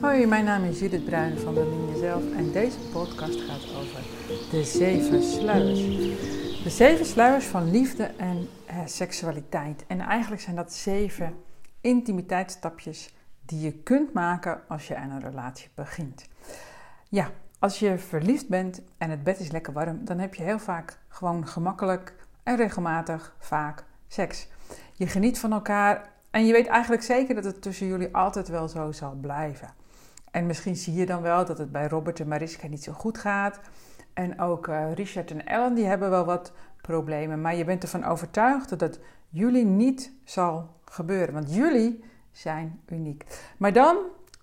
Hoi, mijn naam is Judith Bruin van Bemin Jezelf en deze podcast gaat over de zeven sluiers. De zeven sluiers van liefde en eh, seksualiteit. En eigenlijk zijn dat zeven intimiteitsstapjes die je kunt maken als je aan een relatie begint. Ja, als je verliefd bent en het bed is lekker warm, dan heb je heel vaak gewoon gemakkelijk en regelmatig vaak seks. Je geniet van elkaar en je weet eigenlijk zeker dat het tussen jullie altijd wel zo zal blijven. En misschien zie je dan wel dat het bij Robert en Mariska niet zo goed gaat. En ook uh, Richard en Ellen, die hebben wel wat problemen. Maar je bent ervan overtuigd dat het jullie niet zal gebeuren. Want jullie zijn uniek. Maar dan,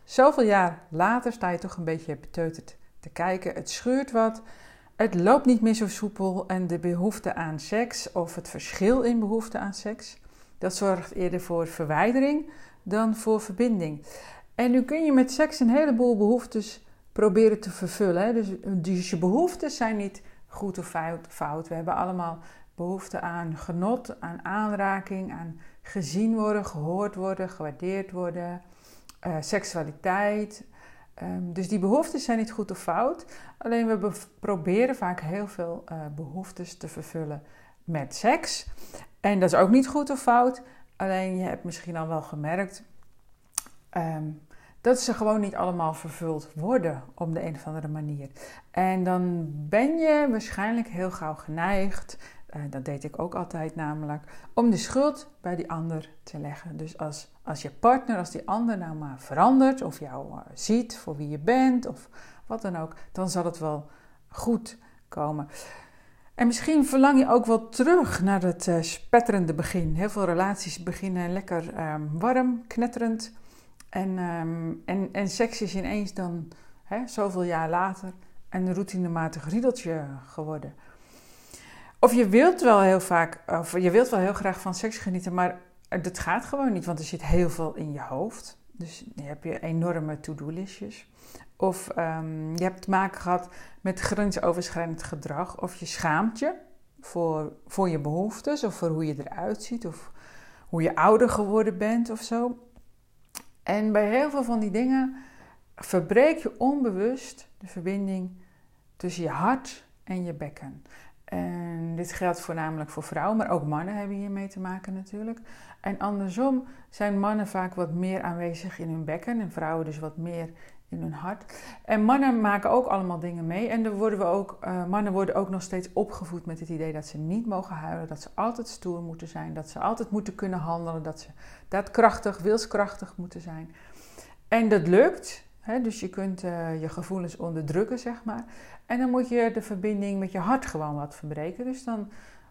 zoveel jaar later, sta je toch een beetje beteuterd te kijken. Het schuurt wat. Het loopt niet meer zo soepel. En de behoefte aan seks, of het verschil in behoefte aan seks, dat zorgt eerder voor verwijdering dan voor verbinding. En nu kun je met seks een heleboel behoeftes proberen te vervullen. Dus, dus je behoeftes zijn niet goed of fout. We hebben allemaal behoefte aan genot, aan aanraking, aan gezien worden, gehoord worden, gewaardeerd worden, uh, seksualiteit. Um, dus die behoeftes zijn niet goed of fout. Alleen we proberen vaak heel veel uh, behoeftes te vervullen met seks. En dat is ook niet goed of fout. Alleen je hebt misschien al wel gemerkt um, dat ze gewoon niet allemaal vervuld worden op de een of andere manier. En dan ben je waarschijnlijk heel gauw geneigd, uh, dat deed ik ook altijd namelijk, om de schuld bij die ander te leggen. Dus als, als je partner, als die ander nou maar verandert of jou uh, ziet voor wie je bent of wat dan ook, dan zal het wel goed komen. En misschien verlang je ook wel terug naar het uh, spetterende begin. Heel veel relaties beginnen lekker um, warm, knetterend. En, um, en, en seks is ineens dan hè, zoveel jaar later een routinematig riedeltje geworden. Of je wilt wel heel vaak, of je wilt wel heel graag van seks genieten, maar dat gaat gewoon niet, want er zit heel veel in je hoofd. Dus je hebt je enorme to-do-listjes. Of um, je hebt te maken gehad met grensoverschrijdend gedrag. Of je schaamt je voor, voor je behoeftes. Of voor hoe je eruit ziet. Of hoe je ouder geworden bent of zo. En bij heel veel van die dingen verbreek je onbewust de verbinding tussen je hart en je bekken. En dit geldt voornamelijk voor vrouwen, maar ook mannen hebben hiermee te maken natuurlijk. En andersom zijn mannen vaak wat meer aanwezig in hun bekken en vrouwen dus wat meer in hun hart. En mannen maken ook allemaal dingen mee. En er worden we ook, uh, mannen worden ook nog steeds opgevoed met het idee dat ze niet mogen huilen, dat ze altijd stoer moeten zijn, dat ze altijd moeten kunnen handelen, dat ze daadkrachtig, wilskrachtig moeten zijn. En dat lukt. Hè? Dus je kunt uh, je gevoelens onderdrukken, zeg maar. En dan moet je de verbinding met je hart gewoon wat verbreken. Dus dan,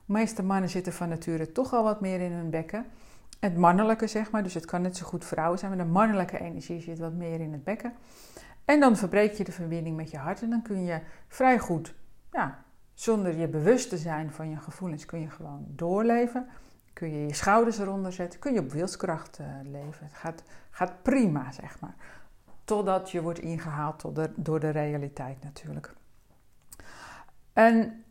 de meeste mannen zitten van nature toch al wat meer in hun bekken. Het mannelijke, zeg maar. Dus het kan net zo goed vrouwen zijn, maar de mannelijke energie zit wat meer in het bekken. En dan verbreek je de verbinding met je hart en dan kun je vrij goed, ja, zonder je bewust te zijn van je gevoelens, kun je gewoon doorleven. Kun je je schouders eronder zetten, kun je op wilskracht uh, leven. Het gaat, gaat prima, zeg maar. Totdat je wordt ingehaald door de realiteit natuurlijk. En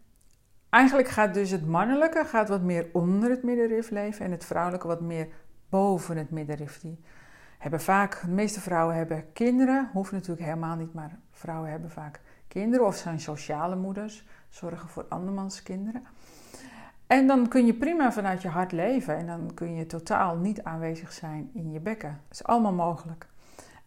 eigenlijk gaat dus het mannelijke gaat wat meer onder het middenrif leven en het vrouwelijke wat meer boven het middenrif. Die hebben vaak, de meeste vrouwen hebben kinderen, hoeft natuurlijk helemaal niet, maar vrouwen hebben vaak kinderen of zijn sociale moeders, zorgen voor andermans kinderen. En dan kun je prima vanuit je hart leven en dan kun je totaal niet aanwezig zijn in je bekken. Dat is allemaal mogelijk.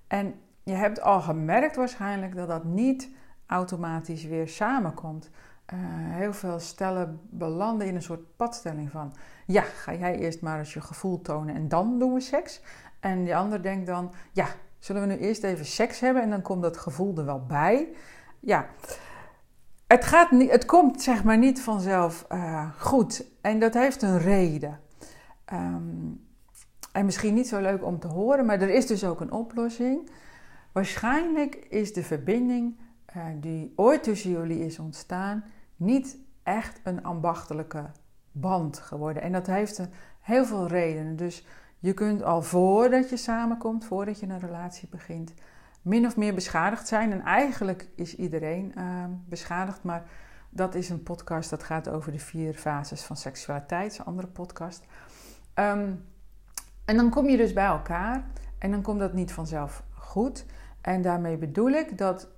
En je hebt al gemerkt waarschijnlijk dat dat niet automatisch weer samenkomt. Uh, heel veel stellen belanden in een soort padstelling van: ja, ga jij eerst maar eens je gevoel tonen en dan doen we seks. En die ander denkt dan: ja, zullen we nu eerst even seks hebben en dan komt dat gevoel er wel bij. Ja, het, gaat niet, het komt zeg maar niet vanzelf uh, goed. En dat heeft een reden. Um, en misschien niet zo leuk om te horen, maar er is dus ook een oplossing. Waarschijnlijk is de verbinding uh, die ooit tussen jullie is ontstaan, niet echt een ambachtelijke band geworden. En dat heeft heel veel redenen. Dus je kunt al voordat je samenkomt, voordat je een relatie begint, min of meer beschadigd zijn. En eigenlijk is iedereen uh, beschadigd, maar dat is een podcast dat gaat over de vier fases van seksualiteit, een andere podcast. Um, en dan kom je dus bij elkaar en dan komt dat niet vanzelf goed. En daarmee bedoel ik dat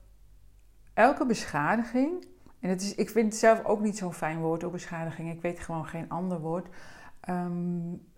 elke beschadiging, en het is, ik vind het zelf ook niet zo'n fijn woord beschadiging, ik weet gewoon geen ander woord. Ehm,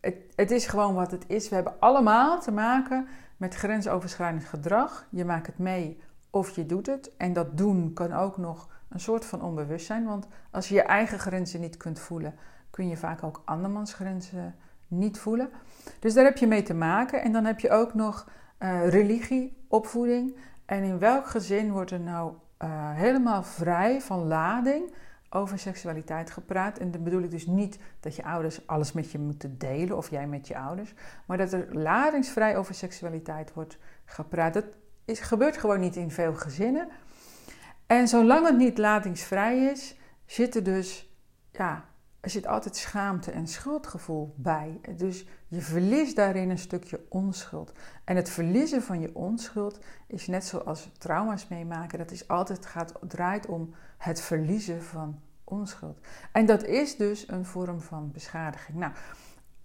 het, het is gewoon wat het is. We hebben allemaal te maken met grensoverschrijdend gedrag. Je maakt het mee of je doet het. En dat doen kan ook nog een soort van onbewust zijn. Want als je je eigen grenzen niet kunt voelen, kun je vaak ook andermans grenzen niet voelen. Dus daar heb je mee te maken. En dan heb je ook nog uh, religie, opvoeding. En in welk gezin wordt er nou uh, helemaal vrij van lading over seksualiteit gepraat. En dan bedoel ik dus niet dat je ouders alles met je moeten delen of jij met je ouders. Maar dat er ladingsvrij over seksualiteit wordt gepraat. Dat is, gebeurt gewoon niet in veel gezinnen. En zolang het niet ladingsvrij is, zit er dus, ja, er zit altijd schaamte en schuldgevoel bij. Dus je verliest daarin een stukje onschuld. En het verliezen van je onschuld is net zoals trauma's meemaken. Dat is altijd gaat, draait om het verliezen van onschuld. En dat is dus een vorm van beschadiging. Nou,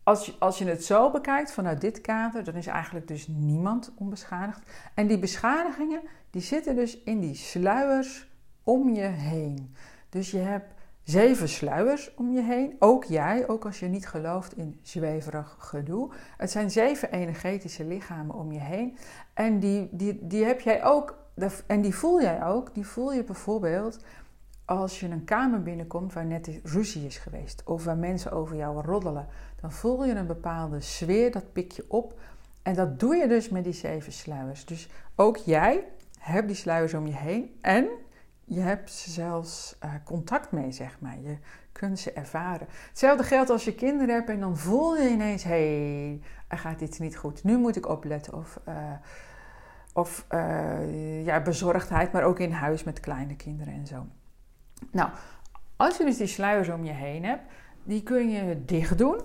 als je, als je het zo bekijkt vanuit dit kader, dan is eigenlijk dus niemand onbeschadigd. En die beschadigingen, die zitten dus in die sluiers om je heen. Dus je hebt zeven sluiers om je heen. Ook jij, ook als je niet gelooft in zweverig gedoe. Het zijn zeven energetische lichamen om je heen. En die, die, die heb jij ook, en die voel jij ook. Die voel je bijvoorbeeld als je een kamer binnenkomt waar net ruzie is geweest. Of waar mensen over jou roddelen. Dan voel je een bepaalde sfeer, dat pik je op. En dat doe je dus met die zeven sluiers. Dus ook jij hebt die sluiers om je heen. En je hebt zelfs uh, contact mee, zeg maar. Je kunt ze ervaren. Hetzelfde geldt als je kinderen hebt en dan voel je ineens: hé, hey, er gaat iets niet goed. Nu moet ik opletten. Of, uh, of uh, ja, bezorgdheid, maar ook in huis met kleine kinderen en zo. Nou, als je dus die sluiers om je heen hebt, die kun je dicht doen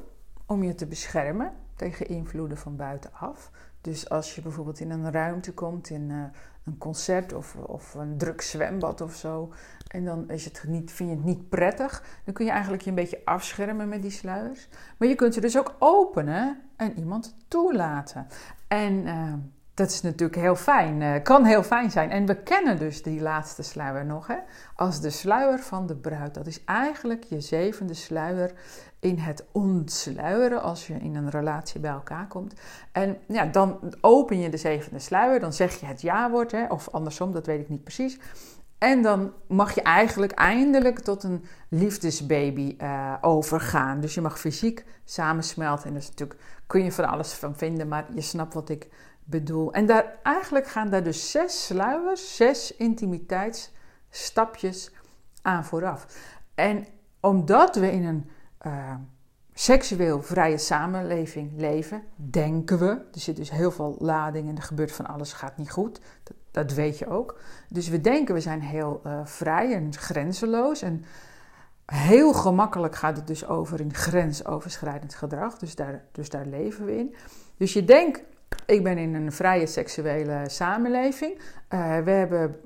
om je te beschermen tegen invloeden van buitenaf. Dus als je bijvoorbeeld in een ruimte komt, in een concert of, of een druk zwembad of zo, en dan is het niet, vind je het niet prettig, dan kun je eigenlijk je een beetje afschermen met die sluiers. Maar je kunt ze dus ook openen en iemand toelaten. En uh, dat is natuurlijk heel fijn, uh, kan heel fijn zijn. En we kennen dus die laatste sluier nog hè, als de sluier van de bruid. Dat is eigenlijk je zevende sluier in het ontsluieren als je in een relatie bij elkaar komt. En ja, dan open je de zevende sluier, dan zeg je het ja-woord, hè, of andersom, dat weet ik niet precies. En dan mag je eigenlijk eindelijk tot een liefdesbaby uh, overgaan. Dus je mag fysiek samensmelten. En dat is natuurlijk, kun je van alles van vinden, maar je snapt wat ik bedoel. En daar, eigenlijk gaan daar dus zes sluiers, zes intimiteitsstapjes aan vooraf. En omdat we in een uh, seksueel vrije samenleving leven, denken we, er zit dus heel veel lading en er gebeurt van alles, gaat niet goed. Dat, weet je ook. Dus we denken we zijn heel uh, vrij en grenzeloos. En heel gemakkelijk gaat het dus over in grensoverschrijdend gedrag. Dus daar, dus daar leven we in. Dus je denkt ik ben in een vrije seksuele samenleving. Uh, we, hebben,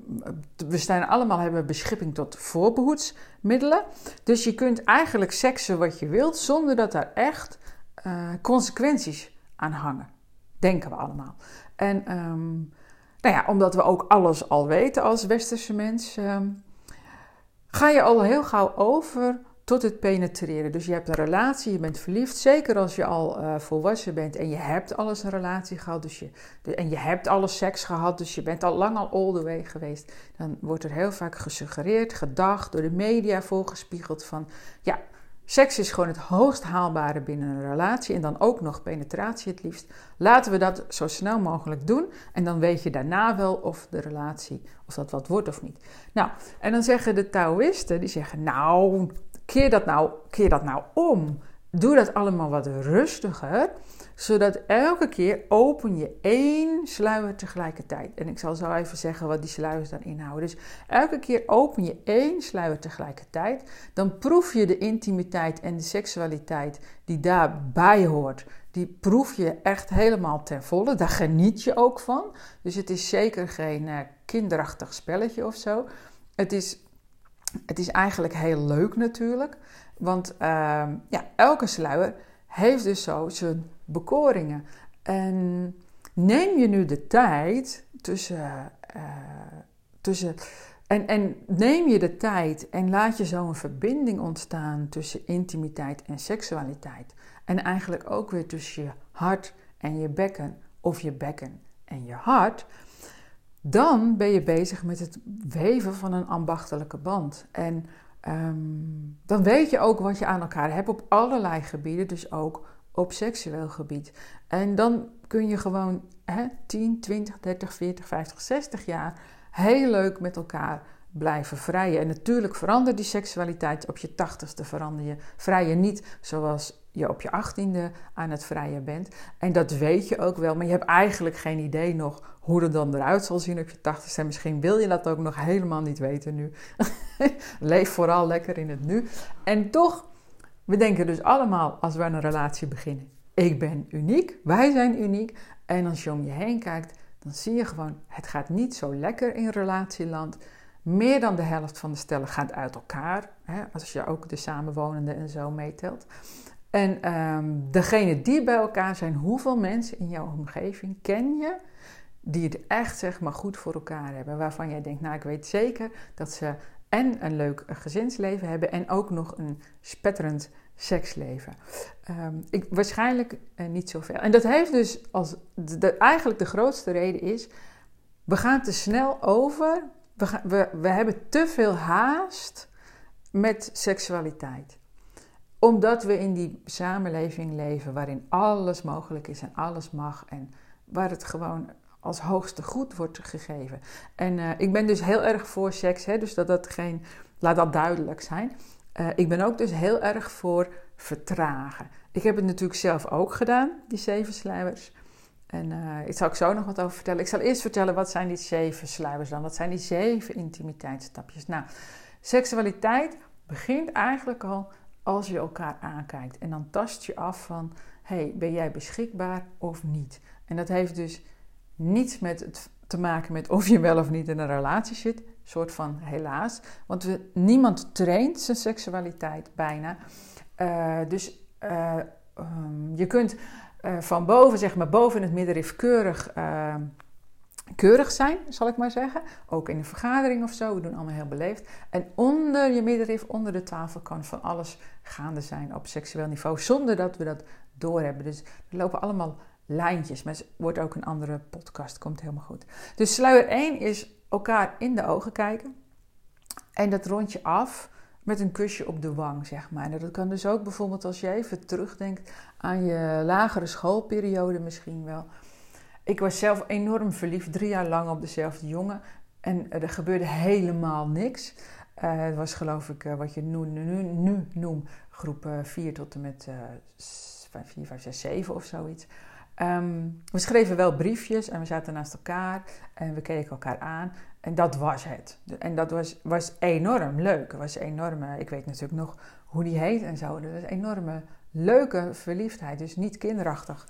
we staan allemaal hebben beschikking tot voorbehoedsmiddelen. Dus je kunt eigenlijk seksen wat je wilt zonder dat daar echt uh, consequenties aan hangen. Denken we allemaal. En um, nou ja, omdat we ook alles al weten als westerse mens, um, ga je al heel gauw over tot het penetreren. Dus je hebt een relatie, je bent verliefd. Zeker als je al uh, volwassen bent en je hebt alles een relatie gehad. Dus je, en je hebt alles seks gehad. Dus je bent al lang al all the way geweest. Dan wordt er heel vaak gesuggereerd, gedacht, door de media voorgespiegeld van... Ja, seks is gewoon het hoogst haalbare binnen een relatie. En dan ook nog penetratie het liefst. Laten we dat zo snel mogelijk doen. En dan weet je daarna wel of de relatie, of dat wat wordt of niet. Nou, en dan zeggen de Taoïsten, die zeggen... Nou, keer dat nou, keer dat nou om. Doe dat allemaal wat rustiger, zodat elke keer open je één sluier tegelijkertijd. En ik zal zo even zeggen wat die sluiers dan inhouden. Dus elke keer open je één sluier tegelijkertijd. Dan proef je de intimiteit en de seksualiteit die daarbij hoort. Die proef je echt helemaal ten volle. Daar geniet je ook van. Dus het is zeker geen uh, kinderachtig spelletje of zo. Het is het is eigenlijk heel leuk natuurlijk, want uh, ja, elke sluier heeft dus zo zijn bekoringen. En neem je nu de tijd tussen. Uh, tussen en, en neem je de tijd en laat je zo een verbinding ontstaan tussen intimiteit en seksualiteit. En eigenlijk ook weer tussen je hart en je bekken, of je bekken en je hart. Dan ben je bezig met het weven van een ambachtelijke band. En Ehm, dan weet je ook wat je aan elkaar hebt op allerlei gebieden, dus ook op seksueel gebied. En dan kun je gewoon hè, 10, 20, 30, 40, 50, 60 jaar heel leuk met elkaar blijven vrijen. En natuurlijk verandert die seksualiteit op je tachtigste verander je. Vrij je niet zoals je op je achttiende aan het vrijen bent. En dat weet je ook wel, maar je hebt eigenlijk geen idee nog hoe het dan eruit zal zien op je tachtigste. En misschien wil je dat ook nog helemaal niet weten nu. Leef vooral lekker in het nu. En toch, we denken dus allemaal als we een relatie beginnen. Ik ben uniek, wij zijn uniek. En als je om je heen kijkt, dan zie je gewoon, het gaat niet zo lekker in relatieland. Meer dan de helft van de stellen gaat uit elkaar. Hè, als je ook de samenwonenden en zo meetelt. En um, degene die bij elkaar zijn, hoeveel mensen in jouw omgeving ken je die het echt zeg maar goed voor elkaar hebben? Waarvan jij denkt, nou ik weet zeker dat ze en een leuk gezinsleven hebben en ook nog een spetterend seksleven. Um, ik, waarschijnlijk uh, niet zoveel. En dat heeft dus als eigenlijk de grootste reden is, we gaan te snel over, we, we, we hebben te veel haast met seksualiteit omdat we in die samenleving leven waarin alles mogelijk is en alles mag en waar het gewoon als hoogste goed wordt gegeven. En uh, ik ben dus heel erg voor seks, hè, dus dat dat geen, laat dat duidelijk zijn. Uh, ik ben ook dus heel erg voor vertragen. Ik heb het natuurlijk zelf ook gedaan, die zeven sluiers. En uh, ik zal ik zo nog wat over vertellen. Ik zal eerst vertellen wat zijn die zeven sluiers dan? Wat zijn die zeven intimiteitsstapjes? Nou, seksualiteit begint eigenlijk al als je elkaar aankijkt. En dan tast je af van, hey, ben jij beschikbaar of niet? En dat heeft dus niets met het te maken met of je wel of niet in een relatie zit. soort van helaas. Want we, niemand traint zijn seksualiteit bijna. Uh, dus uh, um, je kunt uh, van boven, zeg maar boven het middenrif keurig keurig zijn, zal ik maar zeggen. Ook in een vergadering of zo. We doen allemaal heel beleefd. En onder je middenrif, onder de tafel, kan van alles gaande zijn op seksueel niveau. Zonder dat we dat doorhebben. Dus er lopen allemaal lijntjes. Maar het wordt ook een andere podcast. Komt helemaal goed. Dus sluier 1 is elkaar in de ogen kijken. En dat rond je af met een kusje op de wang, zeg maar. En dat kan dus ook bijvoorbeeld als je even terugdenkt aan je lagere schoolperiode misschien wel ik was zelf enorm verliefd, drie jaar lang op dezelfde jongen. En er gebeurde helemaal niks. Uh, het was geloof ik uh, wat je nu, nu, nu noemt groep 4 uh, tot en met 4, 5, 6, 7 of zoiets. Um, we schreven wel briefjes en we zaten naast elkaar en we keken elkaar aan. En dat was het. En dat was, was enorm leuk. Het was enorm, ik weet natuurlijk nog hoe die heet en zo. Dat was enorme leuke verliefdheid, dus niet kinderachtig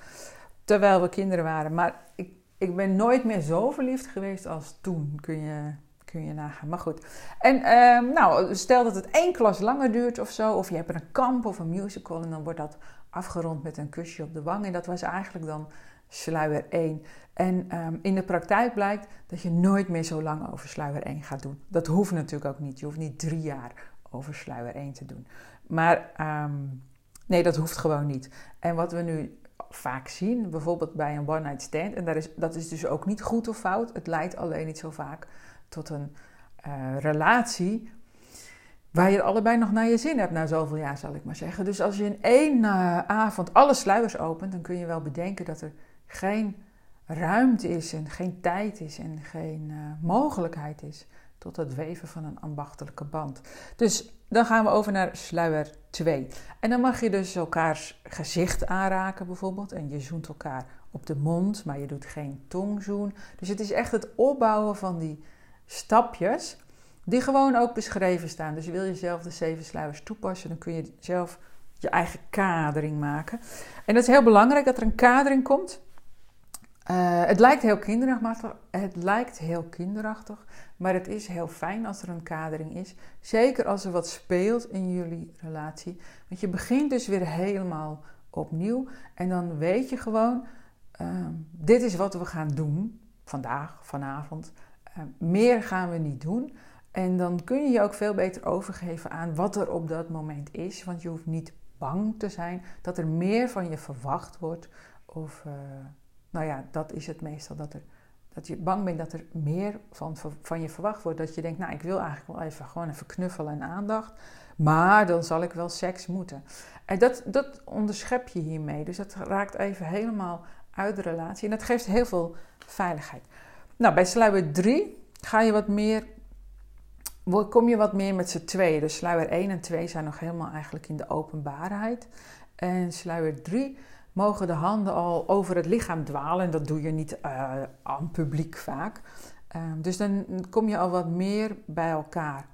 terwijl we kinderen waren. Maar ik, ik ben nooit meer zo verliefd geweest als toen, kun je, kun je nagaan. Maar goed. En uh, nou, stel dat het één klas langer duurt of zo, of je hebt een kamp of een musical en dan wordt dat afgerond met een kusje op de wang. En dat was eigenlijk dan sluier 1. En um, in de praktijk blijkt dat je nooit meer zo lang over sluier 1 gaat doen. Dat hoeft natuurlijk ook niet. Je hoeft niet drie jaar over sluier 1 te doen. Maar um, nee, dat hoeft gewoon niet. En wat we nu vaak zien, bijvoorbeeld bij een one-night stand. En dat is, dat is dus ook niet goed of fout. Het leidt alleen niet zo vaak tot een uh, relatie waar je allebei nog naar je zin hebt na zoveel jaar, zal ik maar zeggen. Dus als je in één uh, avond alle sluiers opent, dan kun je wel bedenken dat er geen ruimte is en geen tijd is en geen uh, mogelijkheid is tot het weven van een ambachtelijke band. Dus dan gaan we over naar sluier 2. En dan mag je dus elkaars gezicht aanraken bijvoorbeeld. En je zoent elkaar op de mond, maar je doet geen tongzoen. Dus het is echt het opbouwen van die stapjes die gewoon ook beschreven staan. Dus wil je zelf de zeven sluiers toepassen, dan kun je zelf je eigen kadering maken. En dat is heel belangrijk dat er een kadering komt. Uh, het lijkt heel kinderachtig, het lijkt heel kinderachtig, maar het is heel fijn als er een kadering is. Zeker als er wat speelt in jullie relatie. Want je begint dus weer helemaal opnieuw. En dan weet je gewoon, uh, dit is wat we gaan doen vandaag, vanavond. Uh, meer gaan we niet doen. En dan kun je je ook veel beter overgeven aan wat er op dat moment is. Want je hoeft niet bang te zijn dat er meer van je verwacht wordt. Of, uh, nou ja, dat is het meestal. Dat, er, dat je bang bent dat er meer van, van je verwacht wordt. Dat je denkt, nou, ik wil eigenlijk wel even gewoon even knuffelen en aandacht. Maar dan zal ik wel seks moeten. En dat, dat onderschep je hiermee. Dus dat raakt even helemaal uit de relatie. En dat geeft heel veel veiligheid. Nou, bij sluier 3 ga je wat meer, kom je wat meer met z'n tweeën. Dus sluier 1 en 2 zijn nog helemaal eigenlijk in de openbaarheid. En sluier 3 mogen de handen al over het lichaam dwalen. En dat doe je niet uh, aan publiek vaak. Um, dus dan kom je al wat meer bij elkaar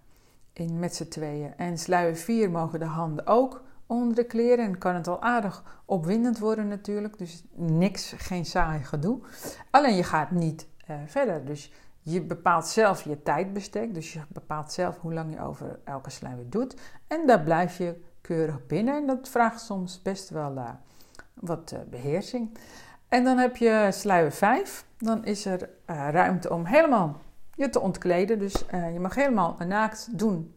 in, met z'n tweeën. En sluier 4 mogen de handen ook onder de kleren. En kan het al aardig opwindend worden natuurlijk. Dus niks, geen saai gedoe. Alleen je gaat niet uh, verder. Dus je bepaalt zelf je tijdbestek. Dus je bepaalt zelf hoe lang je over elke sluier doet. En daar blijf je keurig binnen. En dat vraagt soms best wel uh, wat uh, beheersing. En dan heb je sluier 5. Dan is er ruimte om helemaal je te ontkleden. Dus je mag helemaal naakt doen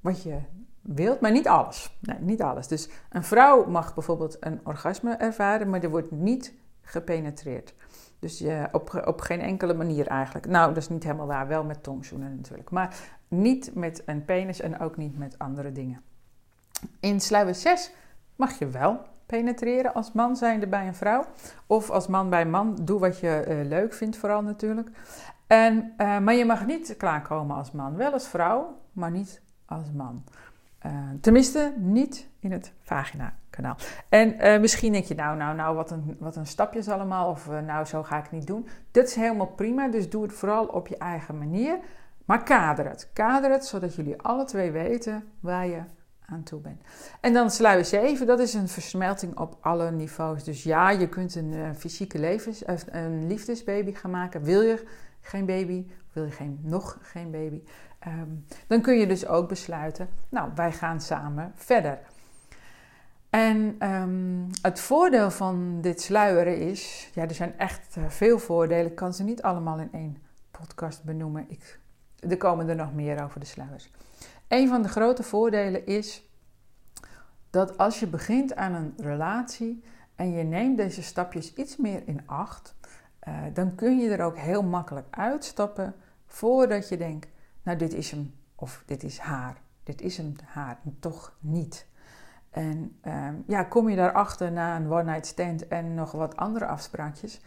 wat je wilt, maar niet alles. Nee, niet alles. Dus een vrouw mag bijvoorbeeld een orgasme ervaren, maar er wordt niet gepenetreerd. Dus je, op, op geen enkele manier eigenlijk. Nou, dat is niet helemaal waar, wel met tongzoenen natuurlijk. Maar niet met een penis en ook niet met andere dingen. In sluier 6 mag je wel penetreren als man zijnde bij een vrouw. Of als man bij man, doe wat je uh, leuk vindt vooral natuurlijk. En, uh, maar je mag niet klaarkomen als man. Wel als vrouw, maar niet als man. Uh, tenminste, niet in het vagina-kanaal. En uh, misschien denk je, nou, nou, nou, wat een, wat een stapjes allemaal. Of uh, nou, zo ga ik niet doen. Dat is helemaal prima, dus doe het vooral op je eigen manier. Maar kader het. Kader het, zodat jullie alle twee weten waar je aan toe bent. En dan sluier 7, dat is een versmelting op alle niveaus. Dus ja, je kunt een fysieke levens, een liefdesbaby gaan maken. Wil je geen baby? Wil je geen, nog geen baby? Um, dan kun je dus ook besluiten, nou, wij gaan samen verder. En um, het voordeel van dit sluieren is, ja, er zijn echt uh, veel voordelen. Ik kan ze niet allemaal in één podcast benoemen. Ik, er komen er nog meer over de sluiers. Een van de grote voordelen is dat als je begint aan een relatie en je neemt deze stapjes iets meer in acht, uh, dan kun je er ook heel makkelijk uitstappen voordat je denkt, nou dit is hem of dit is haar. Dit is hem haar en toch niet. En um, ja, kom je daarachter na een one-night stand en nog wat andere afspraakjes,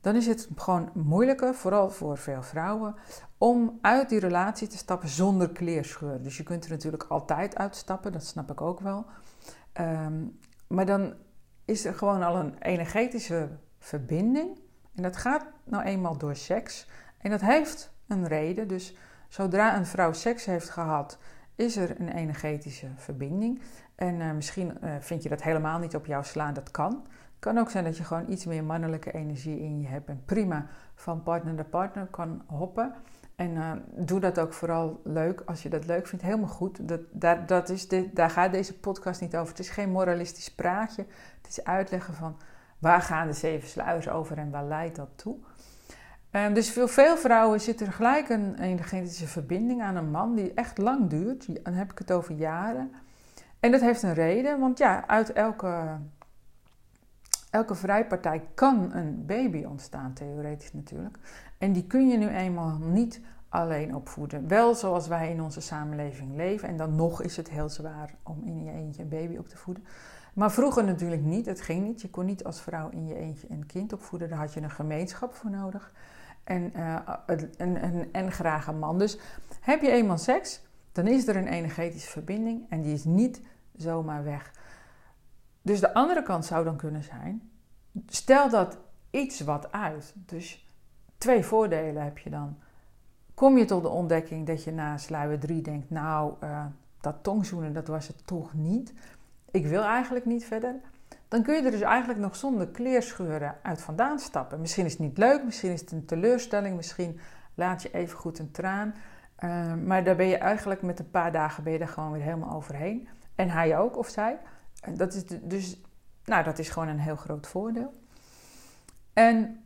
dan is het gewoon moeilijker, vooral voor veel vrouwen, om uit die relatie te stappen zonder kleerscheur. Dus je kunt er natuurlijk altijd uitstappen, dat snap ik ook wel. Um, maar dan is er gewoon al een energetische verbinding. En dat gaat nou eenmaal door seks. En dat heeft een reden. Dus Zodra een vrouw seks heeft gehad, is er een energetische verbinding. En uh, misschien uh, vind je dat helemaal niet op jou slaan, dat kan. Het kan ook zijn dat je gewoon iets meer mannelijke energie in je hebt en prima van partner naar partner kan hoppen. En uh, doe dat ook vooral leuk. Als je dat leuk vindt, helemaal goed. Dat, daar, dat is daar gaat deze podcast niet over. Het is geen moralistisch praatje. Het is uitleggen van waar gaan de zeven sluiers over en waar leidt dat toe. Um, dus voor veel vrouwen zit er gelijk een energetische verbinding aan een man die echt lang duurt. Dan heb ik het over jaren. En dat heeft een reden, want ja, uit elke, elke vrijpartij kan een baby ontstaan, theoretisch natuurlijk. En die kun je nu eenmaal niet alleen opvoeden. Wel zoals wij in onze samenleving leven. En dan nog is het heel zwaar om in je eentje een baby op te voeden. Maar vroeger natuurlijk niet. Het ging niet. Je kon niet als vrouw in je eentje een kind opvoeden. Daar had je een gemeenschap voor nodig en, uh, en, en graag een man. Dus heb je eenmaal seks, dan is er een energetische verbinding en die is niet zomaar weg. Dus de andere kant zou dan kunnen zijn, stel dat iets wat uit. Dus twee voordelen heb je dan. Kom je tot de ontdekking dat je na sluier 3 denkt, nou, uh, dat tongzoenen, dat was het toch niet. Ik wil eigenlijk niet verder dan kun je er dus eigenlijk nog zonder kleerscheuren uit vandaan stappen. Misschien is het niet leuk, misschien is het een teleurstelling, misschien laat je even goed een traan. Uh, maar daar ben je eigenlijk met een paar dagen ben gewoon weer helemaal overheen. En hij ook, of zij. Dat is dus, nou, dat is gewoon een heel groot voordeel. En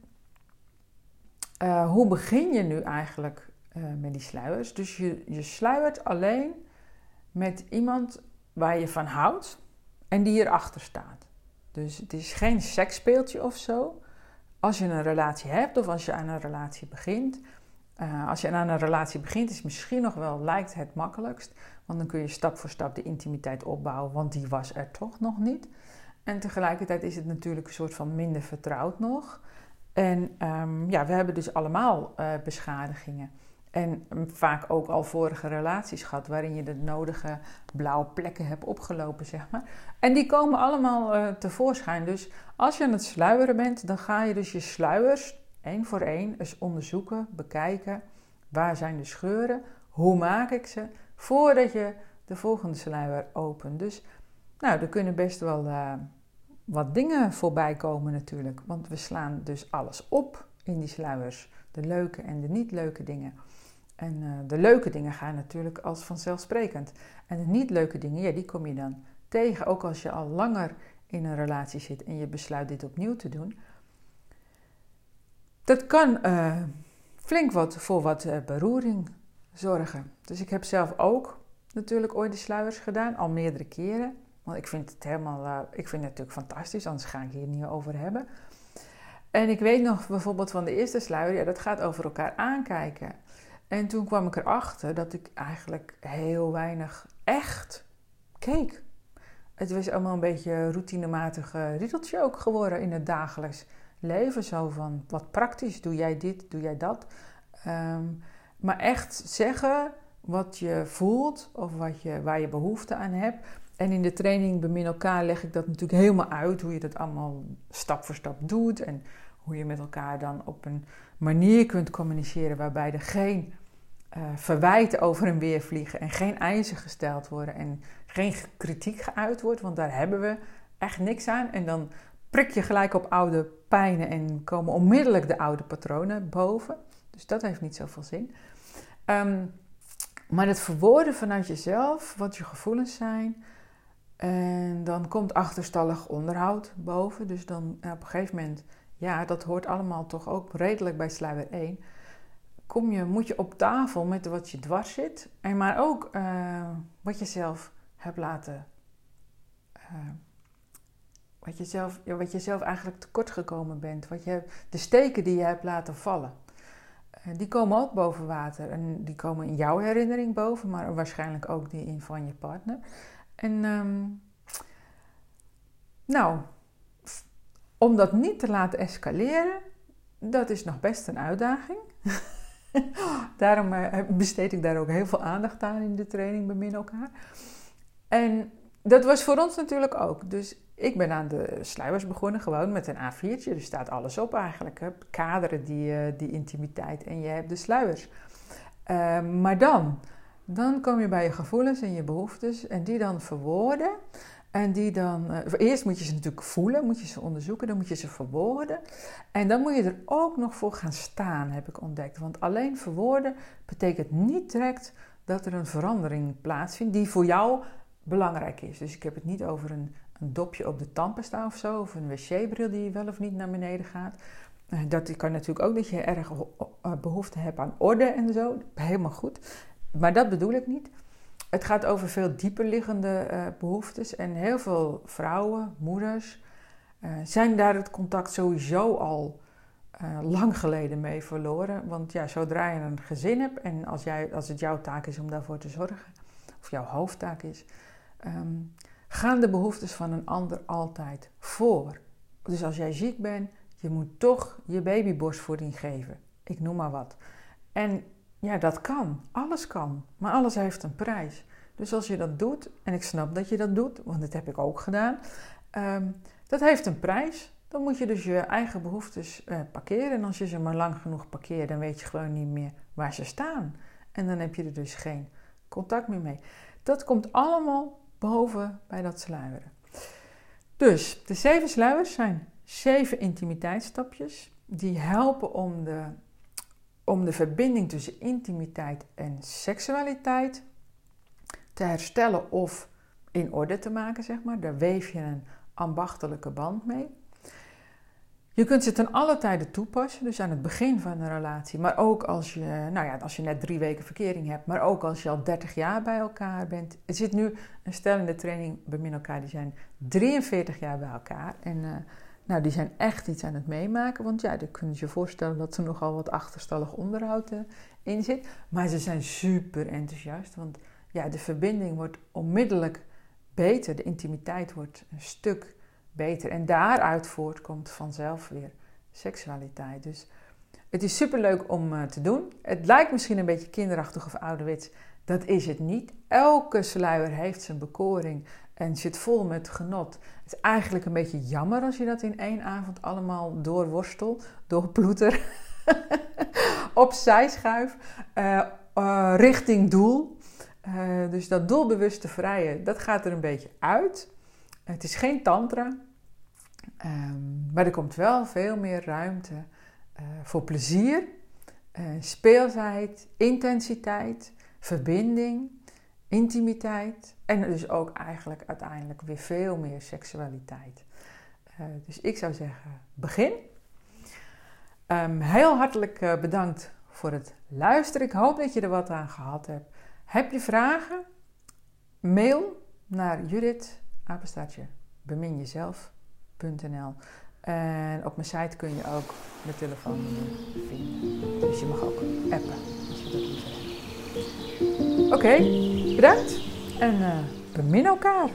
uh, hoe begin je nu eigenlijk uh, met die sluiers? Dus je, je sluiert alleen met iemand waar je van houdt en die hierachter staat. Dus het is geen seksspeeltje of zo. Als je een relatie hebt of als je aan een relatie begint. Uh, als je aan een relatie begint, is misschien nog wel lijkt het makkelijkst. Want dan kun je stap voor stap de intimiteit opbouwen, want die was er toch nog niet. En tegelijkertijd is het natuurlijk een soort van minder vertrouwd nog. En um, ja, we hebben dus allemaal uh, beschadigingen. En vaak ook al vorige relaties gehad, waarin je de nodige blauwe plekken hebt opgelopen, zeg maar. En die komen allemaal uh, tevoorschijn. Dus als je aan het sluieren bent, dan ga je dus je sluiers één voor één eens onderzoeken, bekijken. Waar zijn de scheuren? Hoe maak ik ze? Voordat je de volgende sluier opent. Dus nou, er kunnen best wel uh, wat dingen voorbij komen natuurlijk. Want we slaan dus alles op in die sluiers. De leuke en de niet leuke dingen. En uh, de leuke dingen gaan natuurlijk als vanzelfsprekend. En de niet leuke dingen, ja, die kom je dan tegen. Ook als je al langer in een relatie zit en je besluit dit opnieuw te doen. Dat kan uh, flink wat voor wat uh, beroering zorgen. Dus ik heb zelf ook natuurlijk ooit de sluiers gedaan, al meerdere keren. Want ik vind het helemaal, ik vind het natuurlijk fantastisch, anders ga ik hier niet over hebben. En ik weet nog bijvoorbeeld van de eerste sluier, ja, dat gaat over elkaar aankijken. En toen kwam ik erachter dat ik eigenlijk heel weinig echt keek. Het was allemaal een beetje routinematig riedeltje ook geworden in het dagelijks leven. Zo van wat praktisch, doe jij dit, doe jij dat. Um, maar echt zeggen wat je voelt of wat je, waar je behoefte aan hebt. En in de training Bemin elkaar leg ik dat natuurlijk helemaal uit. Hoe je dat allemaal stap voor stap doet. En hoe je met elkaar dan op een manier kunt communiceren waarbij er geen uh, verwijten over en weer vliegen. En geen eisen gesteld worden. En geen kritiek geuit wordt. Want daar hebben we echt niks aan. En dan prik je gelijk op oude pijnen en komen onmiddellijk de oude patronen boven. Dus dat heeft niet zoveel zin. Um, maar het verwoorden vanuit jezelf, wat je gevoelens zijn. En dan komt achterstallig onderhoud boven. Dus dan op een gegeven moment, ja, dat hoort allemaal toch ook redelijk bij sluier 1. Kom je, moet je op tafel met wat je dwars zit. En maar ook uh, wat je zelf hebt laten. Uh, wat, je zelf, wat je zelf eigenlijk tekort gekomen bent. Wat je, de steken die je hebt laten vallen. Uh, die komen ook boven water. En die komen in jouw herinnering boven, maar waarschijnlijk ook die in van je partner. En um, nou, om dat niet te laten escaleren, dat is nog best een uitdaging. Daarom uh, besteed ik daar ook heel veel aandacht aan in de training Bemin elkaar. En dat was voor ons natuurlijk ook. Dus ik ben aan de sluiers begonnen, gewoon met een A4'tje. Er staat alles op eigenlijk. Hè. Kaderen die, uh, die intimiteit en je hebt de sluiers. Uh, maar dan, dan kom je bij je gevoelens en je behoeftes en die dan verwoorden. En die dan, uh, eerst moet je ze natuurlijk voelen, moet je ze onderzoeken, dan moet je ze verwoorden. En dan moet je er ook nog voor gaan staan, heb ik ontdekt. Want alleen verwoorden betekent niet direct dat er een verandering plaatsvindt die voor jou belangrijk is. Dus ik heb het niet over een, een dopje op de tandpasta of zo, of een wc-bril die wel of niet naar beneden gaat. Eh, dat kan natuurlijk ook dat je erg eh, behoefte hebt aan orde en zo. Helemaal goed. Maar dat bedoel ik niet. Het gaat over veel dieper liggende uh, behoeftes. En heel veel vrouwen, moeders, uh, zijn daar het contact sowieso al uh, lang geleden mee verloren. Want ja, zodra je een gezin hebt en als, jij, als het jouw taak is om daarvoor te zorgen, of jouw hoofdtaak is, um, gaan de behoeftes van een ander altijd voor. Dus als jij ziek bent, je moet toch je baby borstvoeding geven. Ik noem maar wat. En ja, dat kan. Alles kan. Maar alles heeft een prijs. Dus als je dat doet, en ik snap dat je dat doet, want dat heb ik ook gedaan, um, dat heeft een prijs. Dan moet je dus je eigen behoeftes uh, parkeren. En als je ze maar lang genoeg parkeert, dan weet je gewoon niet meer waar ze staan. En dan heb je er dus geen contact meer mee. Dat komt allemaal boven bij dat sluieren. Dus de zeven sluiers zijn zeven intimiteitsstapjes die helpen om de, om de verbinding tussen intimiteit en seksualiteit te herstellen of in orde te maken, zeg maar. Daar weef je een ambachtelijke band mee. Je kunt ze ten alle tijden toepassen, dus aan het begin van een relatie, maar ook als je, nou ja, als je net drie weken verkering hebt, maar ook als je al 30 jaar bij elkaar bent. Er zit nu een stel in de training bij elkaar, die zijn 43 jaar bij elkaar. En uh, nou, die zijn echt iets aan het meemaken, want ja, dan kun je je voorstellen dat er nogal wat achterstallig onderhoud uh, in zit. Maar ze zijn super enthousiast, want ja, de verbinding wordt onmiddellijk beter, de intimiteit wordt een stuk beter. En daaruit voortkomt vanzelf weer seksualiteit. Dus het is superleuk om uh, te doen. Het lijkt misschien een beetje kinderachtig of ouderwets. Dat is het niet. Elke sluier heeft zijn bekoring en zit vol met genot. Het is eigenlijk een beetje jammer als je dat in één avond allemaal doorworstelt, doorploeter, opzij schuif, uh, richting doel. Uh, dus dat doelbewuste vrije, dat gaat er een beetje uit. Het is geen tantra, um, maar er komt wel veel meer ruimte voor plezier, speelsheid, intensiteit, verbinding, intimiteit en dus ook eigenlijk uiteindelijk weer veel meer seksualiteit. dus ik zou zeggen, begin. Um, heel hartelijk bedankt voor het luisteren. Ik hoop dat je er wat aan gehad hebt. Heb je vragen? Mail naar Judith. En op mijn site kun je ook mijn telefoonnummer vinden. Dus je mag ook appen als je dat hebt. Oké, bedankt en uh, bemin elkaar.